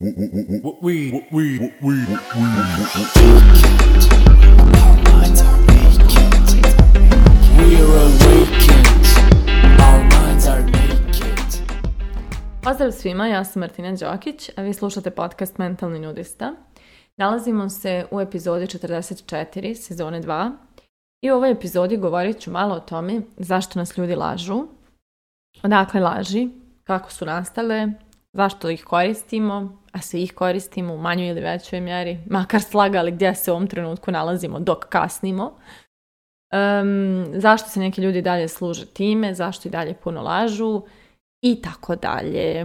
We, Pozdrav svima, ja sam Martina Đokić, a vi slušate podcast Mentalni nudista. Nalazimo se u epizodi 44 sezone 2 i u ovoj epizodi govorit ću malo o tome zašto nas ljudi lažu, odakle laži, kako su nastale, zašto ih koristimo, a svi ih koristimo u manjoj ili većoj mjeri, makar slagali gdje se u ovom trenutku nalazimo dok kasnimo. zašto se neki ljudi dalje služe time, zašto i dalje puno lažu i tako dalje.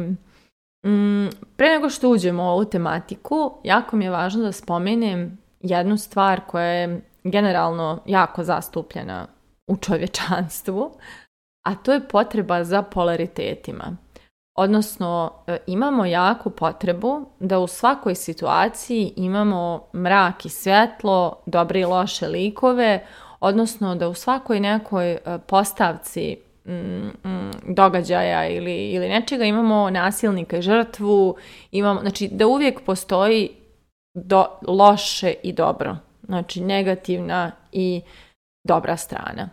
Mm, pre nego što uđemo u ovu tematiku, jako mi je važno da spomenem jednu stvar koja je generalno jako zastupljena u čovječanstvu, a to je potreba za polaritetima. Odnosno, e, imamo jaku potrebu da u svakoj situaciji imamo mrak i svjetlo, dobre i loše likove, odnosno da u svakoj nekoj e, postavci mm, mm, događaja ili, ili nečega imamo nasilnika i žrtvu, imamo, znači da uvijek postoji loše i dobro, znači negativna i dobra strana.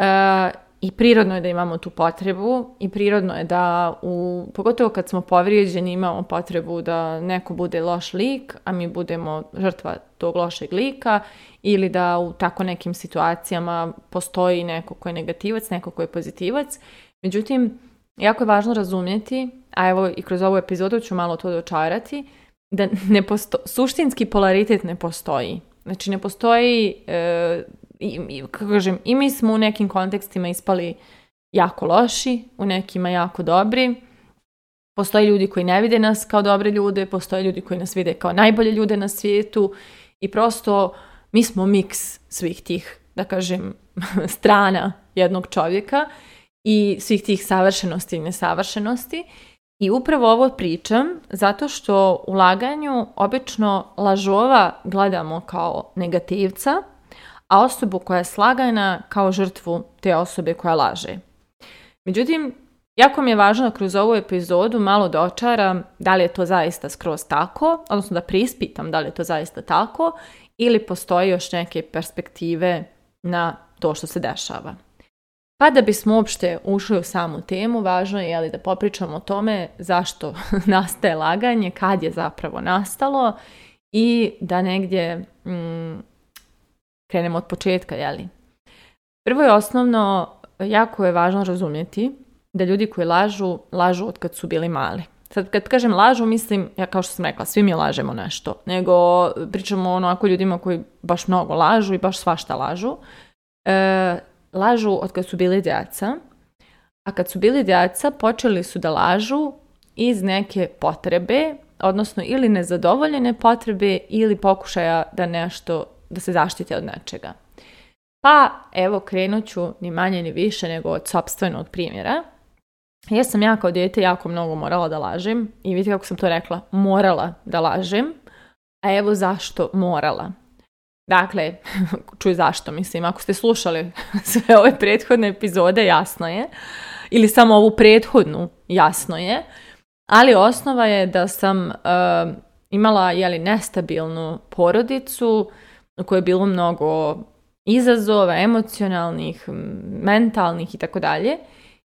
E, i prirodno je da imamo tu potrebu i prirodno je da, u, pogotovo kad smo povrijeđeni, imamo potrebu da neko bude loš lik, a mi budemo žrtva tog lošeg lika ili da u tako nekim situacijama postoji neko ko je negativac, neko ko je pozitivac. Međutim, jako je važno razumjeti, a evo i kroz ovu epizodu ću malo to dočarati, da ne posto, suštinski polaritet ne postoji. Znači ne postoji e, i, kažem, i mi smo u nekim kontekstima ispali jako loši, u nekima jako dobri. Postoje ljudi koji ne vide nas kao dobre ljude, postoje ljudi koji nas vide kao najbolje ljude na svijetu i prosto mi smo miks svih tih, da kažem, strana jednog čovjeka i svih tih savršenosti i nesavršenosti. I upravo ovo pričam zato što u laganju obično lažova gledamo kao negativca, a osobu koja je slagana kao žrtvu te osobe koja laže. Međutim, jako mi je važno kroz ovu epizodu malo dočaram da li je to zaista skroz tako, odnosno da prispitam da li je to zaista tako ili postoje još neke perspektive na to što se dešava. Pa da bismo uopšte ušli u samu temu, važno je ali, da popričamo o tome zašto nastaje laganje, kad je zapravo nastalo i da negdje mm, krenemo od početka, jeli? Prvo je osnovno, jako je važno razumjeti da ljudi koji lažu, lažu od kad su bili mali. Sad kad kažem lažu, mislim, ja kao što sam rekla, svi mi lažemo nešto, nego pričamo ono ako ljudima koji baš mnogo lažu i baš svašta lažu. E, lažu od kad su bili djeca, a kad su bili djeca počeli su da lažu iz neke potrebe, odnosno ili nezadovoljene potrebe ili pokušaja da nešto da se zaštite od nečega. Pa evo krenut ću ni manje ni više nego od sobstvenog primjera. Ja sam ja kao dijete jako mnogo morala da lažem i vidite kako sam to rekla, morala da lažem, a evo zašto morala. Dakle, čuj zašto, mislim, ako ste slušali sve ove prethodne epizode, jasno je, ili samo ovu prethodnu, jasno je, ali osnova je da sam uh, imala jeli, nestabilnu porodicu, u kojoj je bilo mnogo izazova, emocionalnih, mentalnih i tako dalje.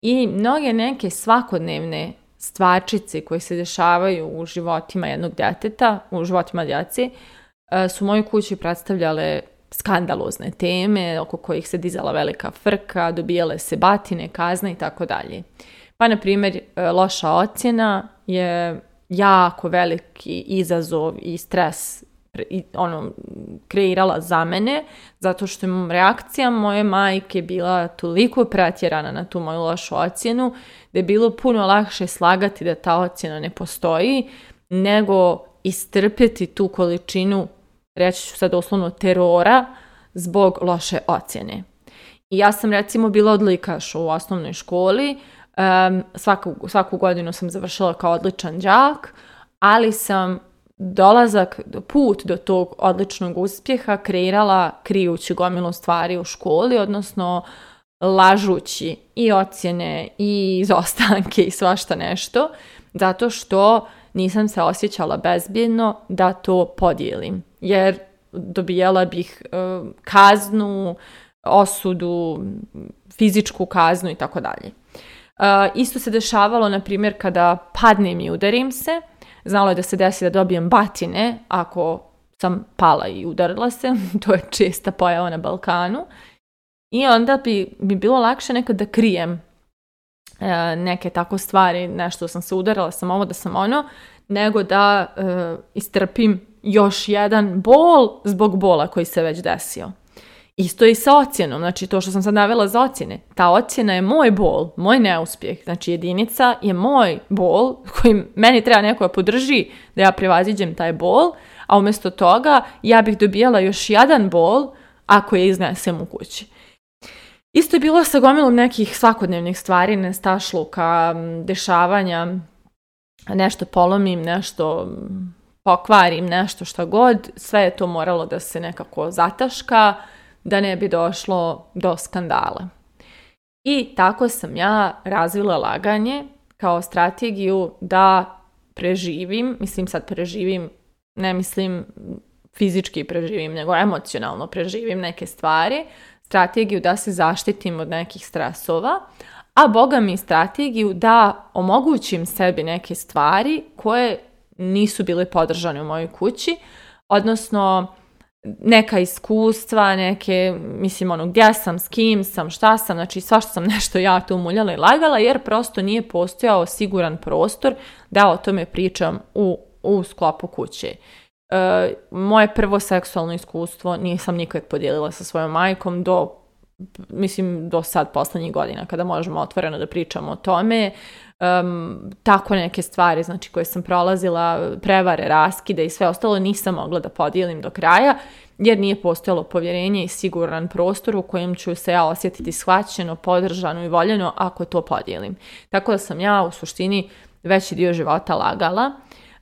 I mnoge neke svakodnevne stvarčice koje se dešavaju u životima jednog djeteta, u životima djeci, e, su u mojoj kući predstavljale skandalozne teme oko kojih se dizala velika frka, dobijale se batine, kazne i tako dalje. Pa, na primjer, e, loša ocjena je jako veliki izazov i stres ono, kreirala za mene, zato što je reakcija moje majke bila toliko pretjerana na tu moju lošu ocjenu, da je bilo puno lakše slagati da ta ocjena ne postoji, nego istrpjeti tu količinu, reći ću sad doslovno, terora zbog loše ocjene. I ja sam recimo bila odlikaš u osnovnoj školi, svaku, svaku godinu sam završila kao odličan đak, ali sam dolazak, put do tog odličnog uspjeha kreirala krijući gomilu stvari u školi, odnosno lažući i ocjene i izostanke i svašta nešto, zato što nisam se osjećala bezbjedno da to podijelim. Jer dobijala bih e, kaznu, osudu, fizičku kaznu i tako dalje. E, isto se dešavalo, na primjer, kada padnem i udarim se, Znalo je da se desi da dobijem batine ako sam pala i udarila se, to je česta pojava na Balkanu. I onda bi mi bilo lakše nekad da krijem e, neke tako stvari, nešto sam se udarila, sam ovo da sam ono, nego da e, istrpim još jedan bol zbog bola koji se već desio. Isto i sa ocjenom, znači to što sam sad navela za ocjene. Ta ocjena je moj bol, moj neuspjeh. Znači jedinica je moj bol koji meni treba neko da podrži da ja prevaziđem taj bol, a umjesto toga ja bih dobijala još jedan bol ako je iznesem u kući. Isto je bilo sa gomilom nekih svakodnevnih stvari, nestašluka, dešavanja, nešto polomim, nešto pokvarim, nešto šta god. Sve je to moralo da se nekako zataška, da ne bi došlo do skandala. I tako sam ja razvila laganje kao strategiju da preživim, mislim sad preživim, ne mislim fizički preživim, nego emocionalno preživim neke stvari, strategiju da se zaštitim od nekih stresova, a boga mi strategiju da omogućim sebi neke stvari koje nisu bile podržane u mojoj kući, odnosno neka iskustva, neke, mislim, ono, gdje sam, s kim sam, šta sam, znači što sam nešto ja tu muljala i lagala, jer prosto nije postojao siguran prostor da o tome pričam u, u sklopu kuće. E, moje prvo seksualno iskustvo nisam nikad podijelila sa svojom majkom do mislim, do sad poslednjih godina, kada možemo otvoreno da pričamo o tome, tako neke stvari, znači, koje sam prolazila, prevare, raskide i sve ostalo, nisam mogla da podijelim do kraja, jer nije postojalo povjerenje i siguran prostor u kojem ću se ja osjetiti shvaćeno, podržano i voljeno ako to podijelim. Tako da sam ja u suštini veći dio života lagala.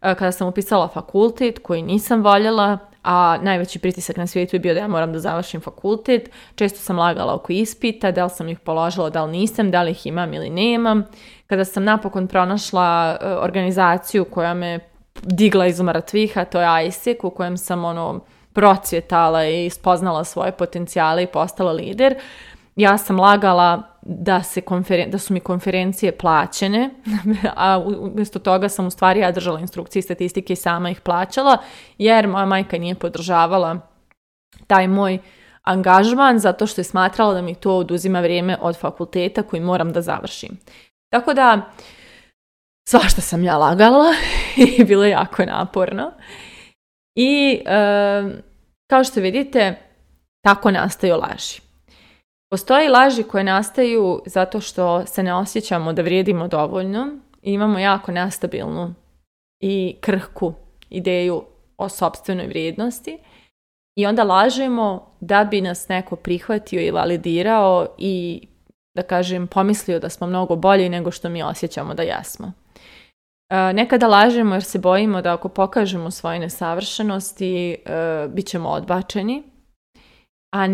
E, kada sam upisala fakultet koji nisam voljela, a najveći pritisak na svijetu je bio da ja moram da završim fakultet. Često sam lagala oko ispita, da li sam ih položila, da li nisam, da li ih imam ili nemam. Kada sam napokon pronašla e, organizaciju koja me digla iz mrtvih, to je ISEC u kojem sam ono procvjetala i spoznala svoje potencijale i postala lider, ja sam lagala da, se da su mi konferencije plaćene, a umjesto toga sam u stvari ja držala instrukcije i statistike i sama ih plaćala, jer moja majka nije podržavala taj moj angažman zato što je smatrala da mi to oduzima vrijeme od fakulteta koji moram da završim. Tako da, svašta sam ja lagala i bilo je jako naporno. I kao što vidite, tako nastaju laži. Postoje laži koje nastaju zato što se ne osjećamo da vrijedimo dovoljno i imamo jako nestabilnu i krhku ideju o sobstvenoj vrijednosti i onda lažemo da bi nas neko prihvatio i validirao i da kažem pomislio da smo mnogo bolji nego što mi osjećamo da jesmo. E, nekada lažemo jer se bojimo da ako pokažemo svoje nesavršenosti e, bit ćemo odbačeni a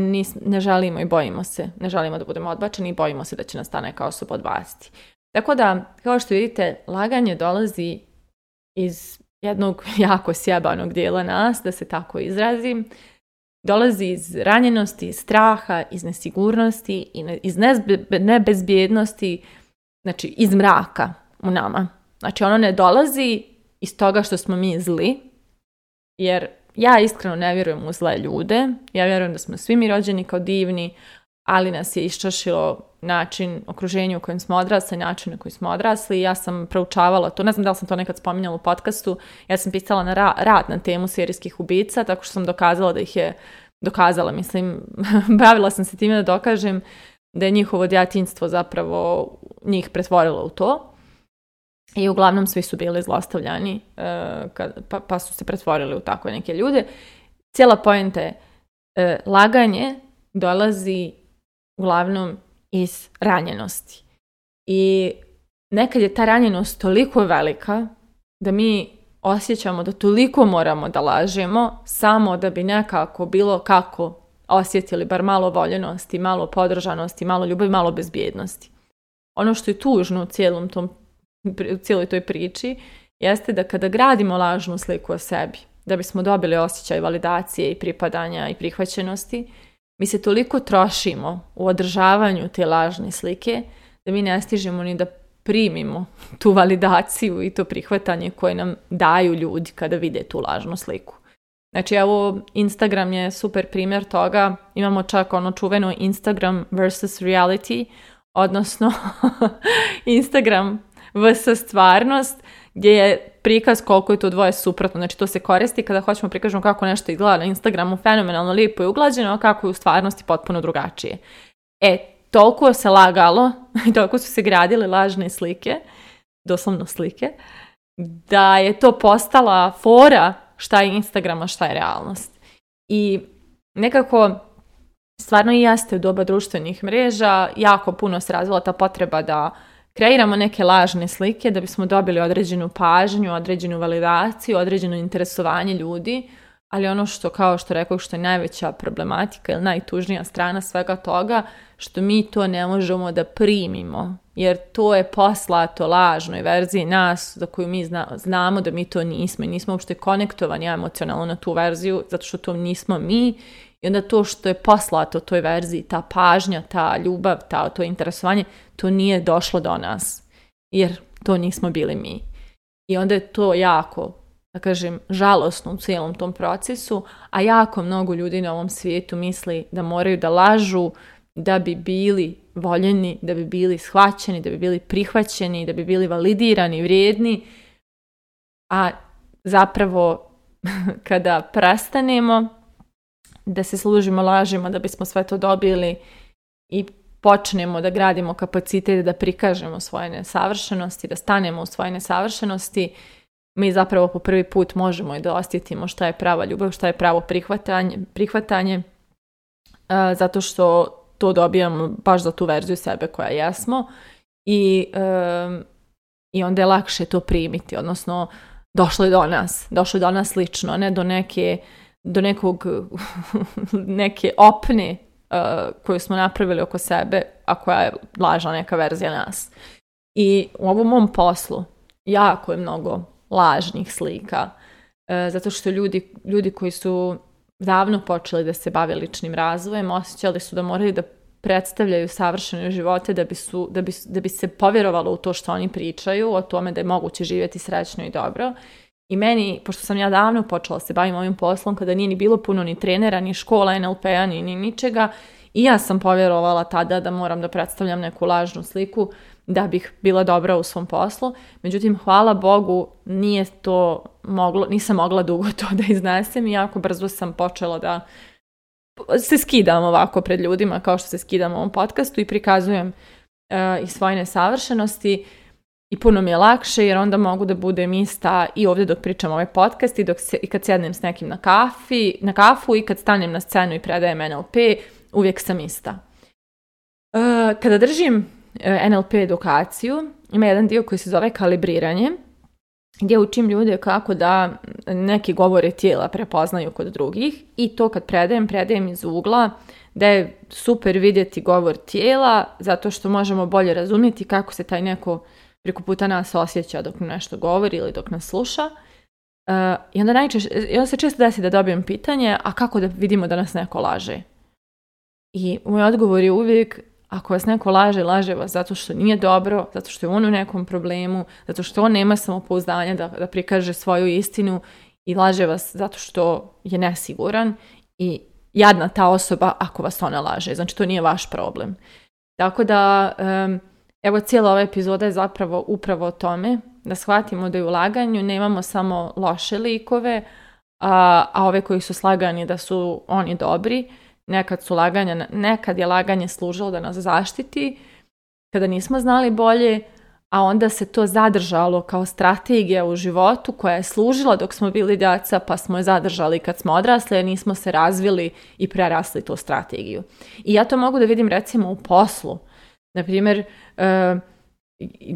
ne želimo i bojimo se, ne želimo da budemo odbačeni i bojimo se da će nas ta neka osoba odbaciti. Tako da, kao što vidite, laganje dolazi iz jednog jako sjebanog dijela nas, da se tako izrazim, dolazi iz ranjenosti, iz straha, iz nesigurnosti, i iz nebezbjednosti, znači iz mraka u nama. Znači ono ne dolazi iz toga što smo mi zli, jer ja iskreno ne vjerujem u zle ljude, ja vjerujem da smo svi mi rođeni kao divni, ali nas je iščašilo način okruženja u kojem smo odrasli, način na koji smo odrasli. Ja sam proučavala to, ne znam da li sam to nekad spominjala u podcastu, ja sam pisala na rad na temu serijskih ubica, tako što sam dokazala da ih je, dokazala, mislim, bavila sam se time da dokažem da je njihovo djetinstvo zapravo njih pretvorilo u to. I uglavnom svi su bili zlostavljani, e, pa, pa, su se pretvorili u takve neke ljude. Cijela pojenta je, e, laganje dolazi uglavnom iz ranjenosti. I nekad je ta ranjenost toliko velika da mi osjećamo da toliko moramo da lažemo samo da bi nekako bilo kako osjetili bar malo voljenosti, malo podržanosti, malo ljubavi, malo bezbjednosti. Ono što je tužno u cijelom tom u cijeloj toj priči jeste da kada gradimo lažnu sliku o sebi, da bismo dobili osjećaj validacije i pripadanja i prihvaćenosti, mi se toliko trošimo u održavanju te lažne slike da mi ne stižemo ni da primimo tu validaciju i to prihvatanje koje nam daju ljudi kada vide tu lažnu sliku. Znači evo Instagram je super primjer toga, imamo čak ono čuveno Instagram versus reality, odnosno Instagram vs stvarnost gdje je prikaz koliko je to dvoje suprotno. Znači to se koristi kada hoćemo prikažemo kako nešto izgleda na Instagramu fenomenalno lijepo i uglađeno, a kako je u stvarnosti potpuno drugačije. E, toliko se lagalo i toliko su se gradile lažne slike, doslovno slike, da je to postala fora šta je Instagram, a šta je realnost. I nekako stvarno i jeste u doba društvenih mreža jako puno se razvila ta potreba da kreiramo neke lažne slike da bismo dobili određenu pažnju, određenu validaciju, određeno interesovanje ljudi, ali ono što, kao što rekao, što je najveća problematika ili najtužnija strana svega toga, što mi to ne možemo da primimo, jer to je poslato lažnoj verziji nas za koju mi znamo da mi to nismo i nismo uopšte konektovani emocionalno na tu verziju, zato što to nismo mi i onda to što je poslato toj verziji, ta pažnja, ta ljubav, ta, to interesovanje, to nije došlo do nas. Jer to nismo bili mi. I onda je to jako, da kažem, žalosno u cijelom tom procesu, a jako mnogo ljudi na ovom svijetu misli da moraju da lažu da bi bili voljeni, da bi bili shvaćeni, da bi bili prihvaćeni, da bi bili validirani, vrijedni, a zapravo kada prestanemo da se služimo lažima da bismo sve to dobili i počnemo da gradimo kapacitete da prikažemo svoje nesavršenosti, da stanemo u svoje nesavršenosti, mi zapravo po prvi put možemo i da osjetimo šta je prava ljubav, šta je pravo prihvatanje, prihvatanje e, zato što to dobijamo baš za tu verziju sebe koja jesmo i, e, i onda je lakše to primiti, odnosno došlo je do nas, došlo je do nas lično, ne do neke do nekog, neke opne uh, koju smo napravili oko sebe, a koja je lažna neka verzija nas. I u ovom mom poslu jako je mnogo lažnih slika, uh, zato što ljudi, ljudi koji su davno počeli da se bave ličnim razvojem, osjećali su da moraju da predstavljaju savršene živote da bi, su, da, bi, da bi se povjerovalo u to što oni pričaju, o tome da je moguće živjeti srećno i dobro i meni, pošto sam ja davno počela se bavim ovim poslom, kada nije ni bilo puno ni trenera, ni škola, NLP-a, ni, ničega, i ja sam povjerovala tada da moram da predstavljam neku lažnu sliku da bih bila dobra u svom poslu. Međutim, hvala Bogu, nije to moglo, nisam mogla dugo to da iznesem i jako brzo sam počela da se skidam ovako pred ljudima kao što se skidam u ovom podcastu i prikazujem e, i svoje nesavršenosti i puno mi je lakše jer onda mogu da budem ista i ovdje dok pričam ovaj podcast i, dok se, i kad sjednem s nekim na, kafi, na kafu i kad stanem na scenu i predajem NLP, uvijek sam ista. E, kada držim e, NLP edukaciju, ima jedan dio koji se zove kalibriranje, gdje učim ljude kako da neki govore tijela prepoznaju kod drugih i to kad predajem, predajem iz ugla da je super vidjeti govor tijela zato što možemo bolje razumjeti kako se taj neko preko puta nas osjeća dok nešto govori ili dok nas sluša. E, I onda najčešće, i onda se često desi da dobijem pitanje, a kako da vidimo da nas neko laže? I moj odgovor je uvijek, ako vas neko laže, laže vas zato što nije dobro, zato što je on u nekom problemu, zato što on nema samopouzdanja da, da prikaže svoju istinu i laže vas zato što je nesiguran i jadna ta osoba ako vas ona laže. Znači, to nije vaš problem. Tako da, Evo cijela ova epizoda je zapravo upravo o tome da shvatimo da u ulaganju nemamo samo loše likove, a, a ove koji su slagani da su oni dobri. Nekad, su laganja, nekad je laganje služilo da nas zaštiti, kada nismo znali bolje, a onda se to zadržalo kao strategija u životu koja je služila dok smo bili djeca pa smo je zadržali kad smo odrasli jer nismo se razvili i prerasli tu strategiju. I ja to mogu da vidim recimo u poslu. Naprimjer, e,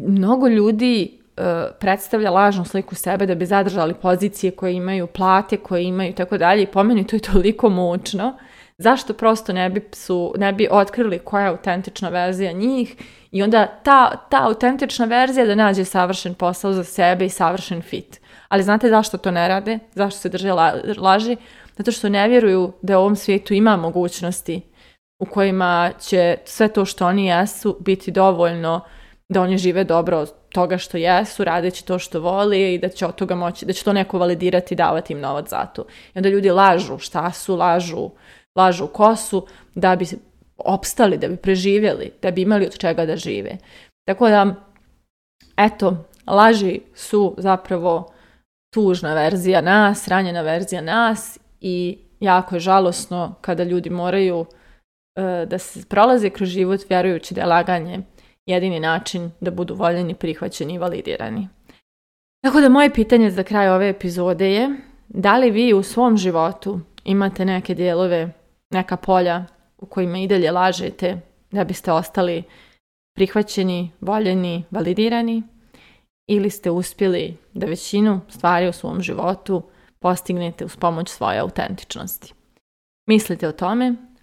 mnogo ljudi e, predstavlja lažnu sliku sebe da bi zadržali pozicije koje imaju, plate koje imaju i tako dalje i po meni to je toliko mučno. Zašto prosto ne bi, su, ne bi otkrili koja je autentična verzija njih i onda ta, ta autentična verzija da nađe savršen posao za sebe i savršen fit. Ali znate zašto to ne rade? Zašto se drže laži? Zato što ne vjeruju da u ovom svijetu ima mogućnosti u kojima će sve to što oni jesu biti dovoljno da oni žive dobro od toga što jesu, radeći to što voli i da će od toga moći, da će to neko validirati i davati im novac za to. I onda ljudi lažu šta su, lažu, lažu kosu da bi opstali, da bi preživjeli, da bi imali od čega da žive. Tako da, eto, laži su zapravo tužna verzija nas, ranjena verzija nas i jako je žalosno kada ljudi moraju E, da se prolaze kroz život vjerujući da je laganje jedini način da budu voljeni, prihvaćeni i validirani. Tako da moje pitanje za kraj ove epizode je da li vi u svom životu imate neke dijelove, neka polja u kojima i dalje lažete da biste ostali prihvaćeni, voljeni, validirani ili ste uspjeli da većinu stvari u svom životu postignete uz pomoć svoje autentičnosti. Mislite o tome,